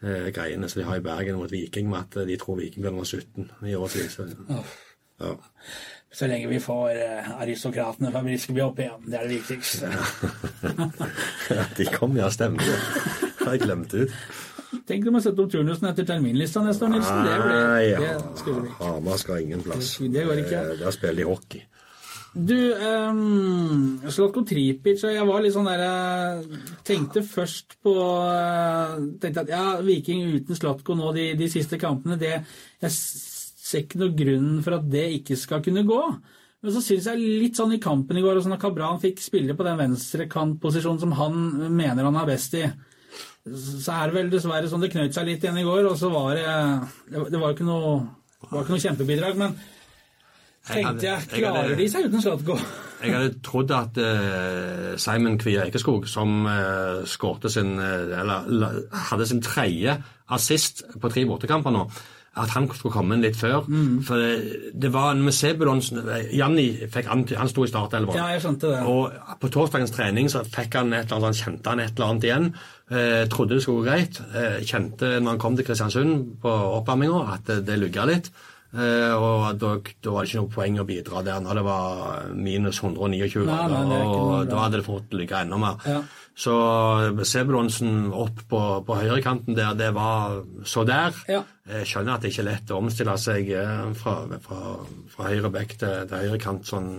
eh, greiene som de har i Bergen mot Viking, med at de tror Viking blir nummer 17 i årets Eliteserie. Ja. Så lenge vi får eh, aristokratene fra Briskeby opp igjen. Det er det viktigste. de kom, ja, stemmer det. Har jeg glemt ut. Tenk om jeg setter opp turnusen etter terminlista neste år, Nilsen. Det, ble, det ja. skulle ikke. Hamar skal ingen plass. Det går ikke. Eh, Der spiller de hockey. Du, um, Zlatko Tripic og jeg var litt sånn der jeg Tenkte først på eh, Tenkte at ja, Viking uten Slotko nå de, de siste kampene, det Jeg ser ikke noe grunn for at det ikke skal kunne gå. Men så syns jeg litt sånn i kampen i går, og sånn at Kabran fikk spille på den venstrekantposisjonen som han mener han er best i. Så er det vel dessverre sånn det knøt seg litt igjen i går, og så var det Det var ikke noe, var ikke noe kjempebidrag, men tenkte jeg, klarer de seg uten Slatko? Jeg hadde trodd at eh, Simon Kvia Eikeskog, som uh, skårte sin eh, Eller hadde sin tredje assist på tre bortekamper nå, at han skulle komme inn litt før. Mm. For det, det var med Sebulonsen Janni fikk anty- han sto i startelveren. Ja, jeg skjønte det. Og på torsdagens trening så fikk han et eller annet, han kjente han et eller annet igjen. Eh, trodde det skulle gå greit. Eh, kjente når han kom til Kristiansund på oppvarminga at det, det lugga litt. Eh, og da, da var det ikke noe poeng å bidra der når det var minus 129 Nei, nei, det er grader. Og da hadde det fått ligge enda mer. Ja. Så Sebulonsen opp på, på høyrekanten der, det var så der. Ja. Jeg skjønner at det ikke er lett å omstille seg eh, fra, fra, fra høyre bekk til, til høyrekant sånn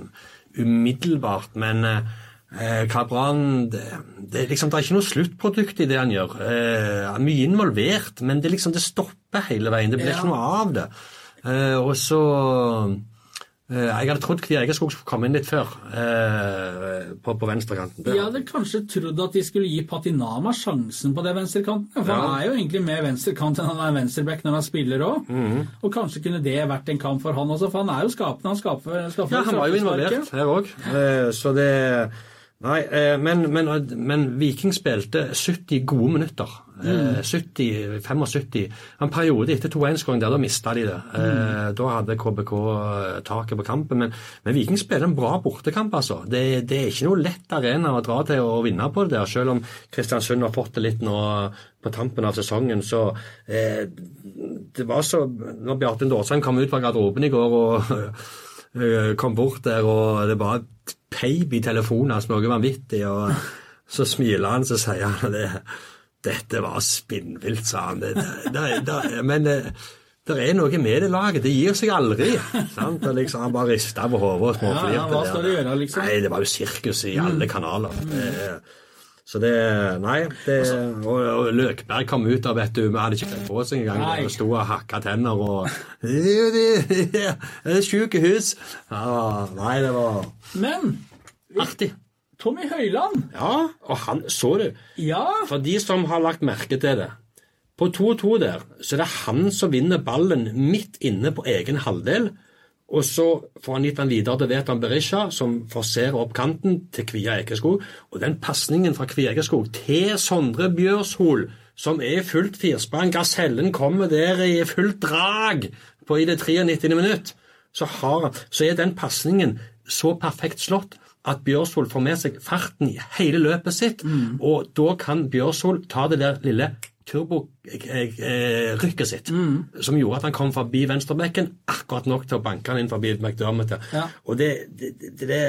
umiddelbart, men eh, Eh, Kabran det, det, liksom, det er ikke noe sluttprodukt i det han gjør. Eh, han er mye involvert, men det, liksom, det stopper hele veien. Det blir Ja. ikke noe av det. Eh, og så Jeg hadde trodd Kviegeskog skulle komme inn litt før eh, på, på venstrekanten. De Jeg hadde kanskje trodd at de skulle gi Patinama sjansen på det venstrekanten. For han er jo egentlig mer venstrekant enn han er venstreback når han spiller òg. Mhm. Og kanskje kunne det vært en kamp for han også, for han er jo skapende. Han skaper, skaper Ja, han var jo involvert her òg. Eh, så det Nei, eh, men, men, men Viking spilte 70 gode minutter. Eh, 70, 75. En periode etter 2-1-skåringen der, da mista de det. Eh, Da hadde KBK taket på kampen. Men, men Viking spiller en bra bortekamp, altså. Det, det er ikke noe lett arena å dra til å vinne på det der, selv om Kristiansund har fått det litt nå på tampen av sesongen. Så eh, det var så Når Bjarte Dårsheim kom ut fra garderoben i går og eh, kom bort der, og det var peip i telefonen hans noe vanvittig, og så smiler han, så sier han det dette var spinnvilt, sa han. Det, det, det, men det, det er noe med det laget. Det gir seg aldri. Sant? Og liksom, han bare rista på hodet og småflirte. Ja, ja, hva skal du gjøre, liksom? Nei, det var jo sirkus i alle kanaler. Mm. så det Nei. Det, og, og Løkberg kom ut av vet du, vi hadde ikke kledd på oss engang. Vi sto og hakka tenner og Det er er sykehus. Ja, nei, det var Men artig. Tommy Høiland Ja, og han så du. Ja, For de som har lagt merke til det. På 2-2 der, så er det han som vinner ballen midt inne på egen halvdel. Og så får han gitt den videre til Vetan Berisha, som forserer opp kanten til Kvia Ekeskog. Og den pasningen fra Kvia Ekeskog til Sondre Bjørshol, som er i fullt firsprang Gasellen kommer der i fullt drag på i det 93. minutt. Så, har, så er den pasningen så perfekt slått at Bjørshol får med seg farten i hele løpet sitt, og da kan Bjørshol ta det der lille turborykket sitt, som gjorde at han kom forbi venstrebekken akkurat nok til å banke han inn forbi McDermott. Ja. Og det, det, det, det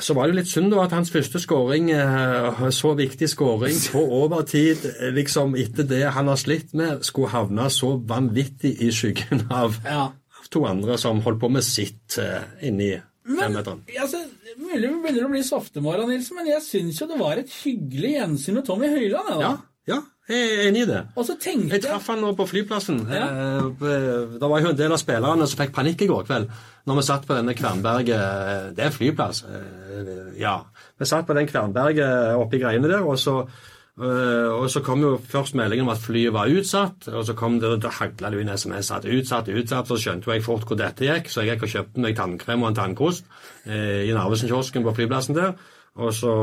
Så var det jo litt synd da at hans første skåring, eh, så viktig skåring på overtid, eh, liksom etter det han har slitt med, skulle havne så vanvittig i skyggen av, Ja. to andre som holdt på med sitt inni Men altså, mulig vi begynner å bli softemorgen, Nilsen, men jeg syns jo det var et hyggelig gjensyn med Tommy Høiland. da. Ja, ja, jeg er enig i det. Og så tenkte Jeg traff han nå på flyplassen. Ja. Eh, Det var jo en del av spillerne som fikk panikk i går kveld når vi satt på denne Kvernberget Det er flyplass. eh, Ja. Vi satt på den Kvernberget oppi greiene der, og så og så kom jo først meldingen om at flyet var utsatt, og så kom det, da hagla det inn SMS at utsatt, utsatt, så skjønte jeg fort hvor dette gikk, så jeg gikk og kjøpte meg tannkrem og en tannkost eh, i Narvesen-kiosken på flyplassen der, og så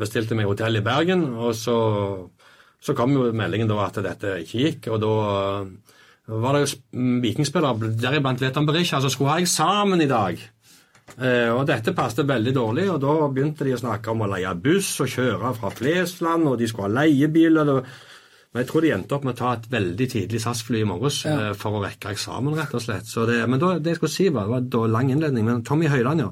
bestilte jeg meg hotell i Bergen, og så så kom jo meldingen da at dette ikke gikk, og da øh, var det mm, vikingspillere, deriblant Vetan Berisha, som skulle ha eksamen i dag. Eh, og dette passet veldig dårlig, og da begynte de å snakke om å leie buss og kjøre fra Flesland, og de skulle ha leiebil. Eller, men jeg tror de endte opp med å ta et veldig tidlig SAS-fly i morges Ja. eh, for å rekke eksamen, rett og slett. Så det, men da, det jeg skulle si var, det var en da lang innledning, men Tommy Høiland, ja.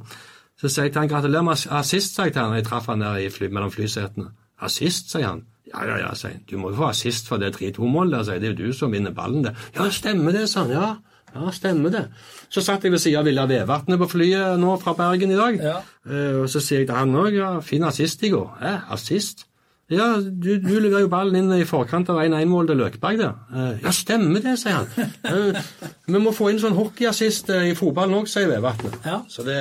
Så sier jeg til han gratulerer med assist, sa jeg til han, jeg traff han der i fly, mellom flysetene. Assist, sier han. Ja, ja, ja, sier han. Du må jo få assist for det 3-2-målet sier jeg. Det er jo du som vinner ballen der. Ja, stemmer det, sa han. Ja, ja, stemmer det. Så satt jeg ved siden av Vilja Vevatnet på flyet nå fra Bergen i dag. Ja. Uh, og så sier jeg til han òg, ja, fin assist i går. Eh, assist? Ja, du, du leverer jo ballen inn i forkant av 1-1-mål til Løkberg der. Uh, ja, stemmer det, sier han. Uh, vi må få inn sånn hockeyassist eh, i fotballen òg, sier Vevatnet. Ja. Så det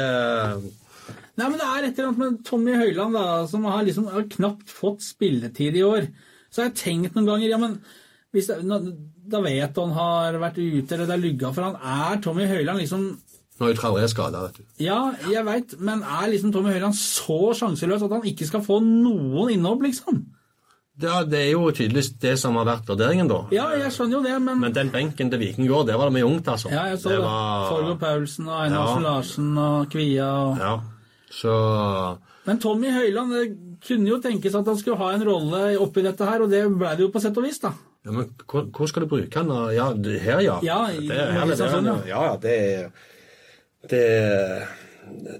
Nei, men det er et eller annet med Tommy Høiland da, som har liksom har knapt fått spilletid i år. Så har jeg tenkt noen ganger ja, men hvis det, Da vet han har vært ute, eller det er lugga for han. Er Tommy Høiland liksom Nå er Traoré skada, vet du. Ja, jeg veit, men er liksom Tommy Høiland så sjanseløs at han ikke skal få noen innhopp, liksom? Det, det er jo tydeligvis det som har vært vurderingen, da. Ja, jeg skjønner jo det, men, Men den benken til Viking går, der var det mye ungt, altså. Ja, jeg så det. var- Torgo Paulsen og Einar Ja. Larsen og Kvia og Ja, så Men Tommy Høiland det kunne jo tenkes at han skulle ha en rolle oppi dette her, og det ble det jo på sett og vis, da. Ja, Men hvor, skal du bruke den? Ja, her, ja. Ja, i- det, er her det, jo. Ja, ja, det det,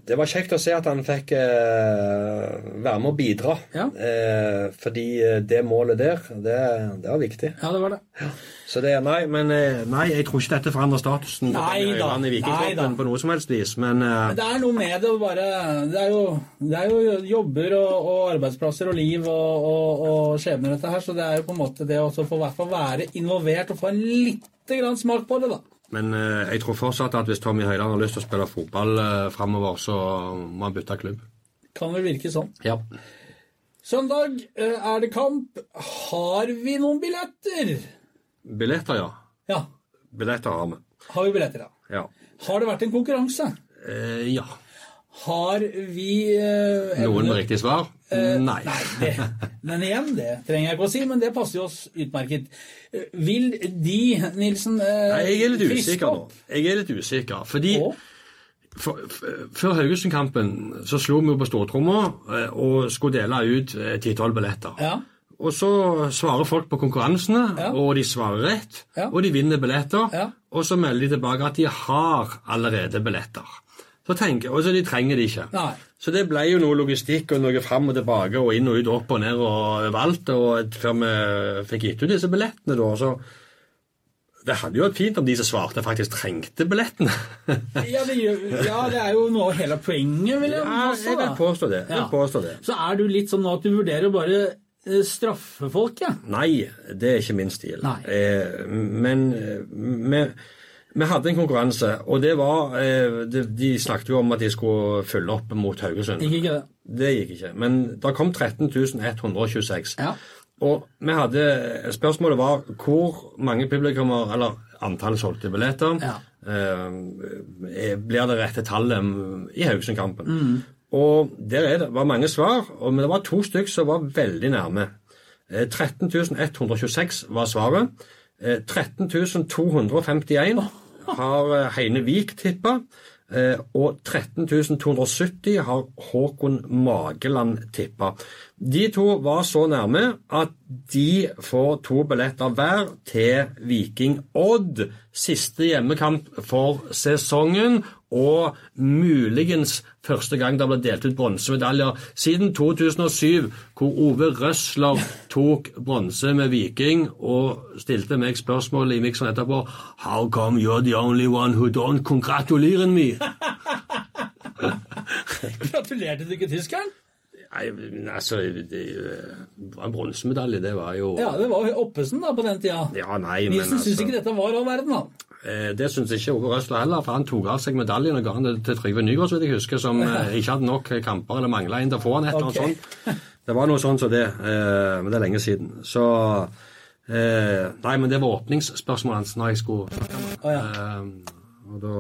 det var kjekt å se at han fikk eh, være med å bidra. Ja. Eh, fordi eh, det målet der, det, det var viktig. Ja, det var det. Så det, nei, men nei, jeg tror ikke dette forandrer statusen Nei da, i Vikingklubben på noe som helst vis. Men eh, Det er noe med det å bare Det er jo, det er jo jobber og, og arbeidsplasser og liv og, og, og skjebner, dette her. Så det er jo på en måte det å få, være involvert og få en lite grann smak på det, da. Men eh, jeg tror fortsatt at hvis Tommy Høiland har lyst til å spille fotball uh, framover, så må han bytte klubb. Kan vel virke sånn. Ja. Søndag eh, er det kamp. Har vi noen billetter? Billetter, ja. Ja. Billetter har vi. Har vi billetter, ja. Ja. Har det vært en konkurranse? Eh, ja. Har vi eh, Noen med riktig svar? Nei. Nei, det, men igjen, det trenger jeg ikke å si, men det passer jo oss utmerket. Eh, Vil de, Nilsen, eh, Nei, jeg er litt usikker nå. opp? Jeg er litt usikker, fordi for, for, Før Haugesund-kampen så slo vi jo på stortromma eh, og skulle dele ut ti-tolv billetter. Ja. Og så svarer folk på konkurransene, Ja. og de svarer rett, Ja. og de vinner billetter. Og så melder de tilbake at de har allerede billetter. Så tenker, og så de trenger de ikke. Nei. Så det ble jo noe logistikk og noe fram og tilbake og inn og ut, opp og ned og overalt og før vi fikk gitt ut disse billettene, da. Så det hadde jo vært fint om de som svarte, faktisk trengte billettene. Ja, det, ja, det er jo noe av hele poenget, vil jeg Ja, påstå. jeg vil påstå det. Jeg Ja. påstå det. Så er du litt sånn nå at du vurderer å bare eh, straffe folk, ja? Nei, det er ikke min stil. Nei. Eh, men eh, vi, hadde en konkurranse, og det var eh, de, snakket jo om at de skulle fylle opp mot Haugesund. Gikk ikke det? Det gikk ikke. Men det kom 13 126. Ja. Og vi hadde, spørsmålet var hvor mange publikummer, eller antall solgte billetter, Ja. eh, blir det rette tallet i Haugesund-kampen. Mm. Og der er det, var mange svar, og, men det var to stykk som var veldig nærme. Eh, 13 126 var svaret. Eh, 13 251 har eh, Heine Vik tippa. Eh, og 13 270 har Håkon Mageland tippa. De to var så nærme at de får to billetter hver til Viking Odd. Siste hjemmekamp for sesongen, og muligens første gang det ble delt ut bronsemedaljer siden 2007, hvor Ove Røsler tok bronse med Viking og stilte meg spørsmål i miksen etterpå How come you're the only one who don't congratulate me? Gratulerte du ikke tyskeren? Nei, altså det, var en bronsemedalje, det var jo Ja, det var Oppesen da på den tida. Ja, nei, men Nilsen syns altså ikke dette var all verden, da. Eh, Det syns ikke Åge Røsler heller, for han tok av seg medaljen og ga den til Trygve Nygaard, så jeg husker, som eh, ikke hadde nok kamper eller mangla en til å få han, et eller annet sånt. Det var noe sånt som det, eh, men det er lenge siden. Så eh, Nei, men det var åpningsspørsmålet hans når jeg skulle snakke med ham. Og da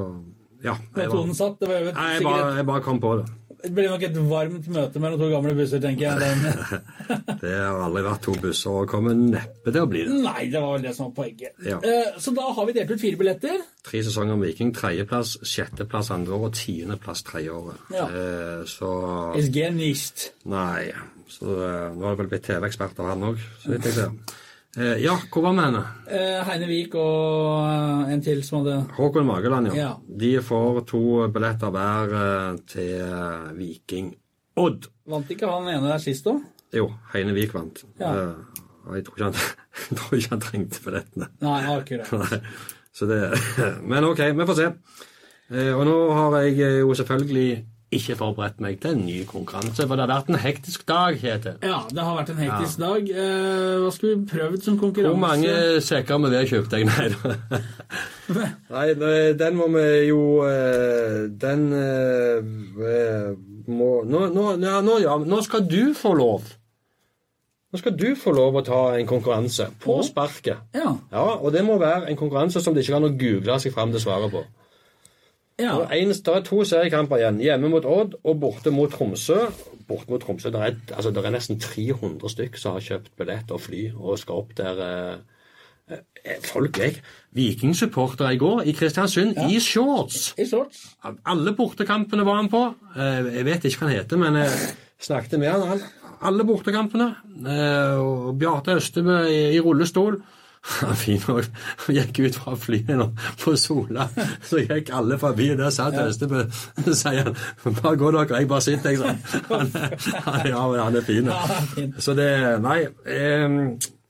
Ja. Jeg, var, jeg, bare, jeg bare kom på det. Et, det ble nok et varmt møte mellom to gamle busser, tenker jeg. Det har aldri vært to busser, og kommer neppe til å bli det. Nei, det var vel det som var poenget. Ja. Eh, Så da har vi delt ut fire billetter. Tre sesonger om Viking. Tredjeplass, sjetteplass andre året og tiendeplass tredje året. Ja. Eh, så genischt. Nei. Så eh, nå har det vel blitt TV-ekspert av han òg, så vidt jeg ser. Eh, ja, hvor var vi henne? Eh, Heine Vik og eh, en til som hadde Håkon Mageland, ja. Ja. De får to billetter hver til Viking Odd. Vant ikke han ene der sist òg? Jo, Heine Vik vant. Ja. Eh, og jeg tror han, jeg tror ikke han trengte billettene. Nei, akkurat. Nei. Så det, men ok, vi får se. Eh, Og nå har jeg jo selvfølgelig ikke forberedt meg til en ny konkurranse, for det har vært en hektisk dag, Kjetil. Ja, det har vært en hektisk dag. Eh, hva skulle vi prøvd som konkurranse? Hvor mange sekker med ved kjøpte jeg? Nei da. Nei, nei, den må vi jo eh, Den eh, må nå, nå, ja, nå, ja, nå skal du få lov. Nå skal du få lov å ta en konkurranse på sparket. Ja. Ja, Og det må være en konkurranse som det ikke kan å google seg fram til svaret på. Ja. En- det er to seriekamper igjen. Hjemme mot Odd og borte mot Tromsø. Borte mot Tromsø, Det er, altså, er nesten 300 stykk som har kjøpt billett og fly og skal opp der. eh, eh, Folk er Vikingsupportere i går i Kristiansund i shorts. I shorts. Alle bortekampene var han på. Eh, Jeg vet ikke hva han heter, men jeg snakket med han. Alle bortekampene. Eh, og Bjarte Østebø i, i rullestol. Han fin og gikk ut fra flyet nå på Sola. Så gikk alle forbi, der satt Østebø. Så sier han bare gå dere, jeg bare sitter, jeg. sa han. Han, ja, men han er fin. Ja. Så det Nei. Eh,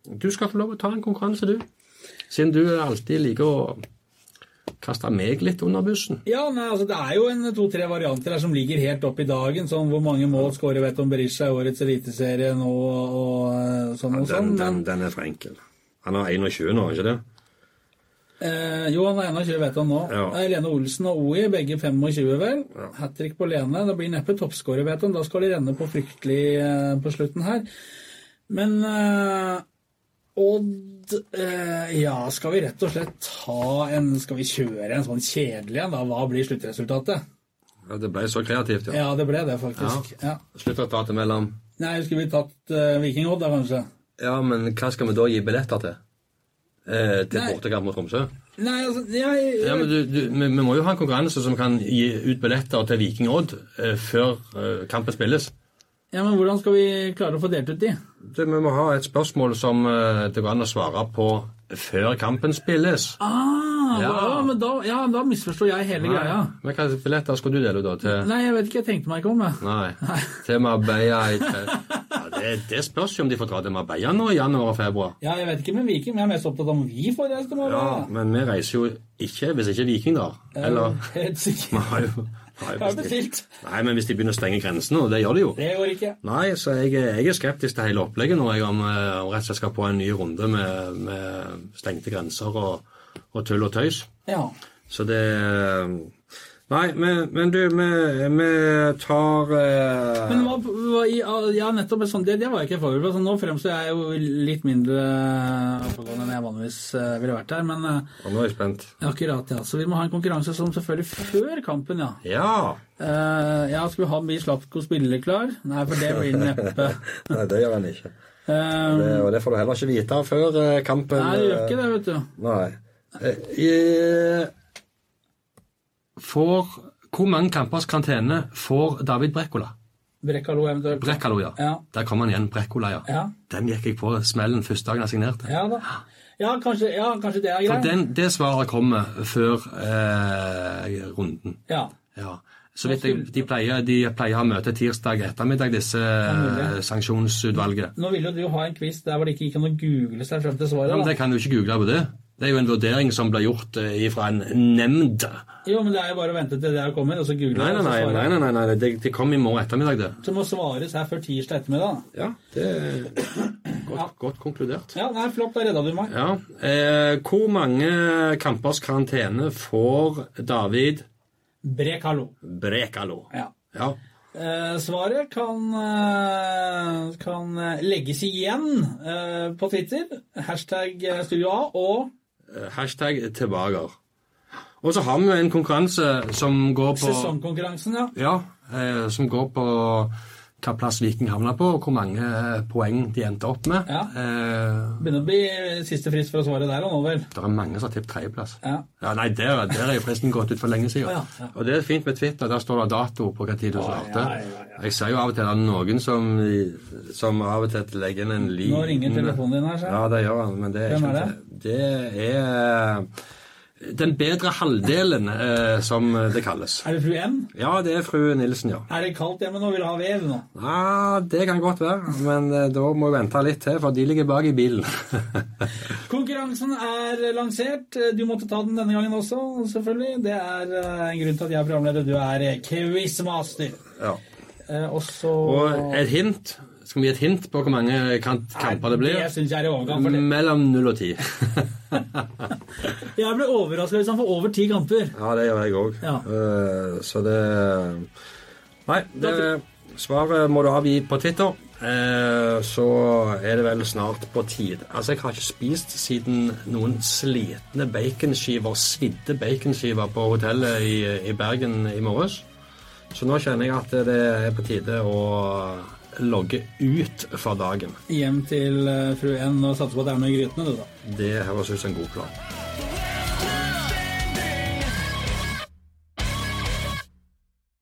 du skal få lov å ta en konkurranse, du. Siden du alltid liker å kaste meg litt under bussen. Ja, nei, altså Det er jo en to-tre varianter her som ligger helt opp i dagen. Sånn hvor mange mål skårer Veton Berisha i årets eliteserie nå og og sånn og sånn. Den, den, den er for enkel. Han har 21 nå, ikke det? eh, jo, han er 21 vet han nå. Ja. Er Lene Olsen og OI, begge 25, vel. Ja. Hat trick på Lene. Det blir neppe toppskårer, han. Da skal de renne på fryktelig eh, på slutten her. Men eh, Odd eh, Ja, skal vi rett og slett ta en Skal vi kjøre en sånn kjedelig en, da? Hva blir sluttresultatet? Ja, det ble så kreativt, ja. Ja, det ble det, faktisk. Ja. Sluttresultatet mellom Nei, skulle vi tatt uh, Viking Odd, da, kanskje? Ja, men hva skal vi da gi billetter til? Eh, til bortekamp mot Tromsø? Nei, altså jeg, Ja, men du, du, vi, vi må jo ha en konkurranse som kan gi ut billetter til Viking Odd eh, før eh, kampen spilles. ja, men hvordan skal vi klare å få delt ut de? Det, vi må ha et spørsmål som eh, det går an å svare på før kampen spilles. Ah, Ja. Da, men da, ja, da misforstår jeg hele greia. Men hva billetter skal du dele ut da? Til, Nei, jeg vet ikke, jeg tenkte meg ikke om det. nei, til Marbella i det, det spørs jo om de får dra til Marbella nå i januar og februar. Ja, jeg vet ikke med Viking, men jeg er mest opptatt av om vi får reise til Marbella. Ja, men vi reiser jo ikke hvis ikke Viking drar. Eller Helt sikkert. Jeg har bestilt. Nei, men hvis de begynner å stenge grensene, og det gjør de jo Det går ikke. Nei, så jeg, jeg er skeptisk til hele opplegget nå. Jeg om, eh, om rett og slett skal på en ny runde med, med stengte grenser og, og tull og tøys. Ja. Så det Nei, men, men du, vi, tar eh, Men hva, hva, ja, nettopp sånn, det, det var jeg ikke forberedt på. Så nå fremstår jeg jo litt mindre oppegående enn jeg vanligvis eh, ville vært her. Men eh, og Nå er jeg spent. akkurat, ja. Så vi må ha en konkurranse som selvfølgelig før kampen, ja. Ja! uh, ja, skal vi ha Bi spillere klar? Nei, for det blir neppe. Nei, det gjør han ikke. Um, Det, og det får du heller ikke vite før eh, kampen. nei, det gjør ikke det, vet du. Nei. Eh, eh, får Hvor mange kampers karantene får David Brekkola? Brekkalo eventuelt. Brekkalo, ja. Ja. Der kom han igjen, Brekkola, ja. Ja. Den gikk jeg på smellen første dagen jeg signerte. ja da. Ja, kanskje, ja, kanskje det er For greit. den, det svaret kommer før eh, runden. Ja. Ja. Så vidt jeg, de, pleier, de pleier å ha møte tirsdag ettermiddag, disse ja, sanksjonsutvalget. Nå ville jo du ha en quiz der hvor det ikke gikk an å google seg frem til svaret. Ja, men det kan du ikke google på det. Det er jo en vurdering som blir gjort eh, fra en nemnd. Jo, men det er jo bare å vente til det her kommer, og så google Nei, det, nei, og så nei, svare. nei, nei, nei, det, det kom i morgen ettermiddag, det. Så må svares her før tirsdag ettermiddag. Ja, det er godt, godt konkludert. Ja, nei, flott, da redda du meg. Ja. Eh, hvor mange kampers karantene får David Brekalo. Brekalo? Ja. Ja. Eh, svaret kan, eh, kan legges igjen eh, på Twitter. Hashtag eh, Studio A og Hashtag tilbaker. Og så har vi jo en konkurranse som går på sesongkonkurransen, ja. Ja, eh, som går på hva plass Viking havna på, og hvor mange eh, poeng de endte opp med. Ja. Eh, Begynner å bli siste frist for å svare der og nå, vel. det er mange som har tippet tredjeplass. Ja. Ja, nei, der, der er jo fristen gått ut for lenge siden. Ja, ja. Og det er fint med Twitter, der står det dato på hva tid du svarte. Jeg ser jo av og til at det er noen som, som av og til legger inn en liten Nå ringer telefonen din her, så. Ja, det gjør han, men det er Hvem ikke er Det er den bedre halvdelen, eh, som det kalles. Er det fru M? Ja, det er fru Nilsen, ja. Er det kaldt hjemme nå? Vil du ha vev nå? Ja, det kan godt være, men eh, da må vi vente litt til, for de ligger bak i bilen. Konkurransen er lansert. Du måtte ta den denne gangen også, selvfølgelig. Det er eh, en grunn til at jeg er programleder. Du er eh, quizmaster. ja. Eh, Og så Og et hint. Skal vi gi et hint på hvor mange kan- kamper det blir? Det synes jeg er i overgang. For det. Mellom 0 og 10. Jeg ble overraska hvis han får over ti kamper. ja, det gjør jeg òg. Ja. så det Nei, det svaret må du avgi på Twitter. Eh, så er det vel snart på tide. Altså, jeg har ikke spist siden noen slitne baconskiver, svidde baconskiver på hotellet i, i Bergen i morges. Så nå kjenner jeg at det er på tide å logge ut fra dagen. Hjem til eh, fru N og satse på at det er noe i grytene, du, da. Det høres ut som en god plan.